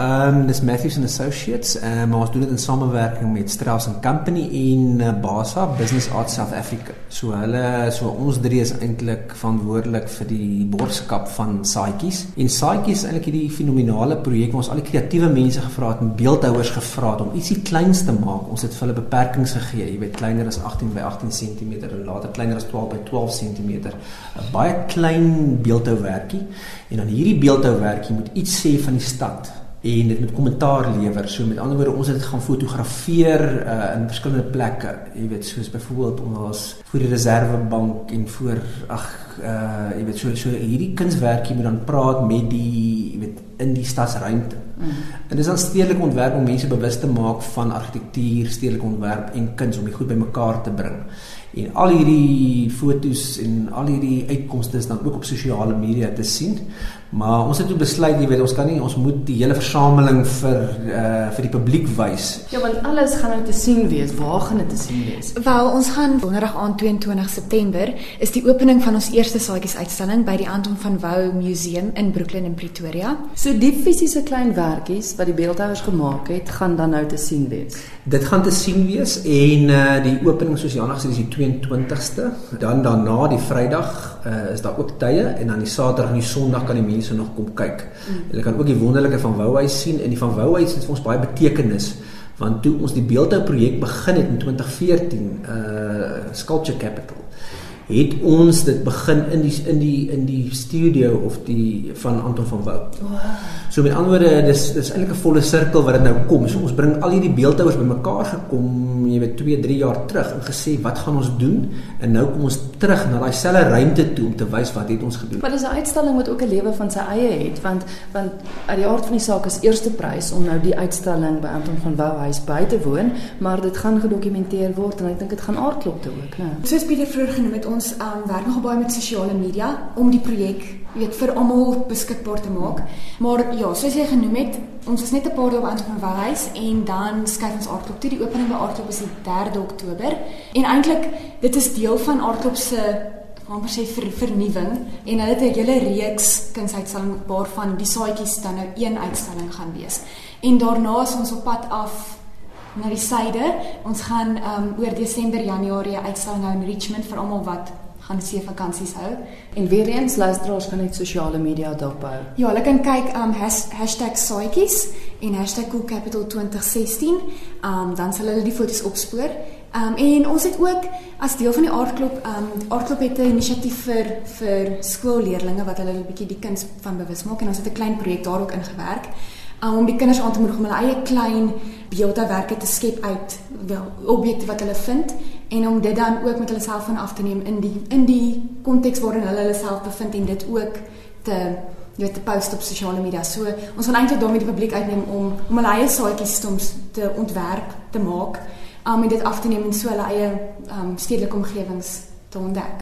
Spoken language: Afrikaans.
ehm um, dis Matthews and Associates. Ehm um, ons doen dit in samewerking met Strauss and Company en uh, Basa Business Art South Africa. So hulle so ons drie is eintlik verantwoordelik vir die borgskap van Saatjies. En Saatjies is eintlik hierdie fenominale projek waar ons al die kreatiewe mense gevra het en beeldhouers gevra het om ietsie kleins te maak. Ons het vir hulle beperkings gegee, jy weet kleiner as 18 by 18 cm en later kleiner as 12 by 12 cm. 'n Baie klein beeldhouwerkie en dan hierdie beeldhouwerkie moet iets sê van die stad en dit met kommentaar lewer. So met ander woorde, ons het dit gaan fotografeer uh, in verskillende plekke. Jy weet, soos byvoorbeeld ons voor die reservebank en voor ag uh jy weet so so hierdie kunswerkie moet dan praat met die jy weet in die stadsruimte. Mm. En dis dan stedelike ontwerp om mense bewus te maak van argitektuur, stedelike ontwerp en kuns om dit goed bymekaar te bring. En al hierdie fotos en al hierdie uitkomste is dan ook op sosiale media te sien. Maar ons het toe besluit, jy weet, ons kan nie ons moet die hele versameling vir uh vir die publiek wys. Ja, want alles gaan nou te sien wees. Waar gaan dit te sien wees? Wel, ons gaan donderdag aan 22 September is die opening van ons eerste saadjies uitstalling by die Anton van Wouw Museum in Brooklyn in Pretoria. So die fisiese klein werkies wat die beeldhouers gemaak het, gaan dan nou te sien wees. Dit gaan te sien wees en uh die opening soos Jana sê is die 22ste. Dan daarna die Vrydag uh is daar ook tye en dan die Saterdag en die Sondag kan die mense nog kom kyk. Mm. Hulle kan ook die wonderlike van Wouhuis sien en die van Wouhuis het vir ons baie betekenis want toe ons die beeldhou projek begin het in 2014 uh Sculpture Capital het ons dit begin in die in die in die studio of die van Anton van Wout. Wow. So met ander woorde dis dis eintlik 'n volle sirkel wat dit nou kom. So ons bring al hierdie beeldhouers bymekaar gekom, jy weet 2, 3 jaar terug en gesê wat gaan ons doen? En nou kom ons terug na daai selfe ruimte toe om te wys wat het ons gedoen. Maar dis 'n uitstalling wat ook 'n lewe van sy eie het want want uit die aard van die saak is eerste prys om nou die uitstalling by Anton van Wout huis by te woon, maar dit gaan gedokumenteer word en ek dink dit gaan aardklop te ook, né? Soos Pieter vroeër genoem het, ons um, werk nogal baie met sosiale media om die projek weet vir almal beskikbaar te maak. Maar ja, soos jy genoem het, ons is net 'n paar dae aan van Waalhuis en dan skuif ons aardklop toe. Die opening by aardklop is die 3de Oktober. En eintlik dit is deel van aardklop se amper sê vir vernuwing en hulle het 'n hele reeks kunsuitstalling waarvan die saadjies dan nou een uitstalling gaan wees. En daarna is ons op pad af na die suide. Ons gaan um oor Desember, Januarie uitstalling hou in Richmond vir almal wat gaan see vakansies hou. En weer eens luisteraars kan net sosiale media dophou. Ja, hulle kan kyk um #saadjies en #coolcapital2016. Um dan sal hulle die foto's opspoor. Um en ons het ook as deel van die aardklop um aardklop het 'n inisiatief vir vir skoolleerdlinge wat hulle 'n bietjie die kuns van bewus maak en ons het 'n klein projek daar ook ingewerk um, om die kinders aan te moedig om hulle eie klein beeldhouwerke te skep uit wel objekte wat hulle vind en om dit dan ook met hulle selfoon af te neem in die in die konteks waarin hulle hulle self bevind en dit ook te jy weet te post op sosiale media. So ons wil eintlik daarmee die publiek uitneem om om hulle eie saadjies soms te ontwerp, te maak, um, en dit af te neem in so hulle eie um, stedelike omgewings te ontdek.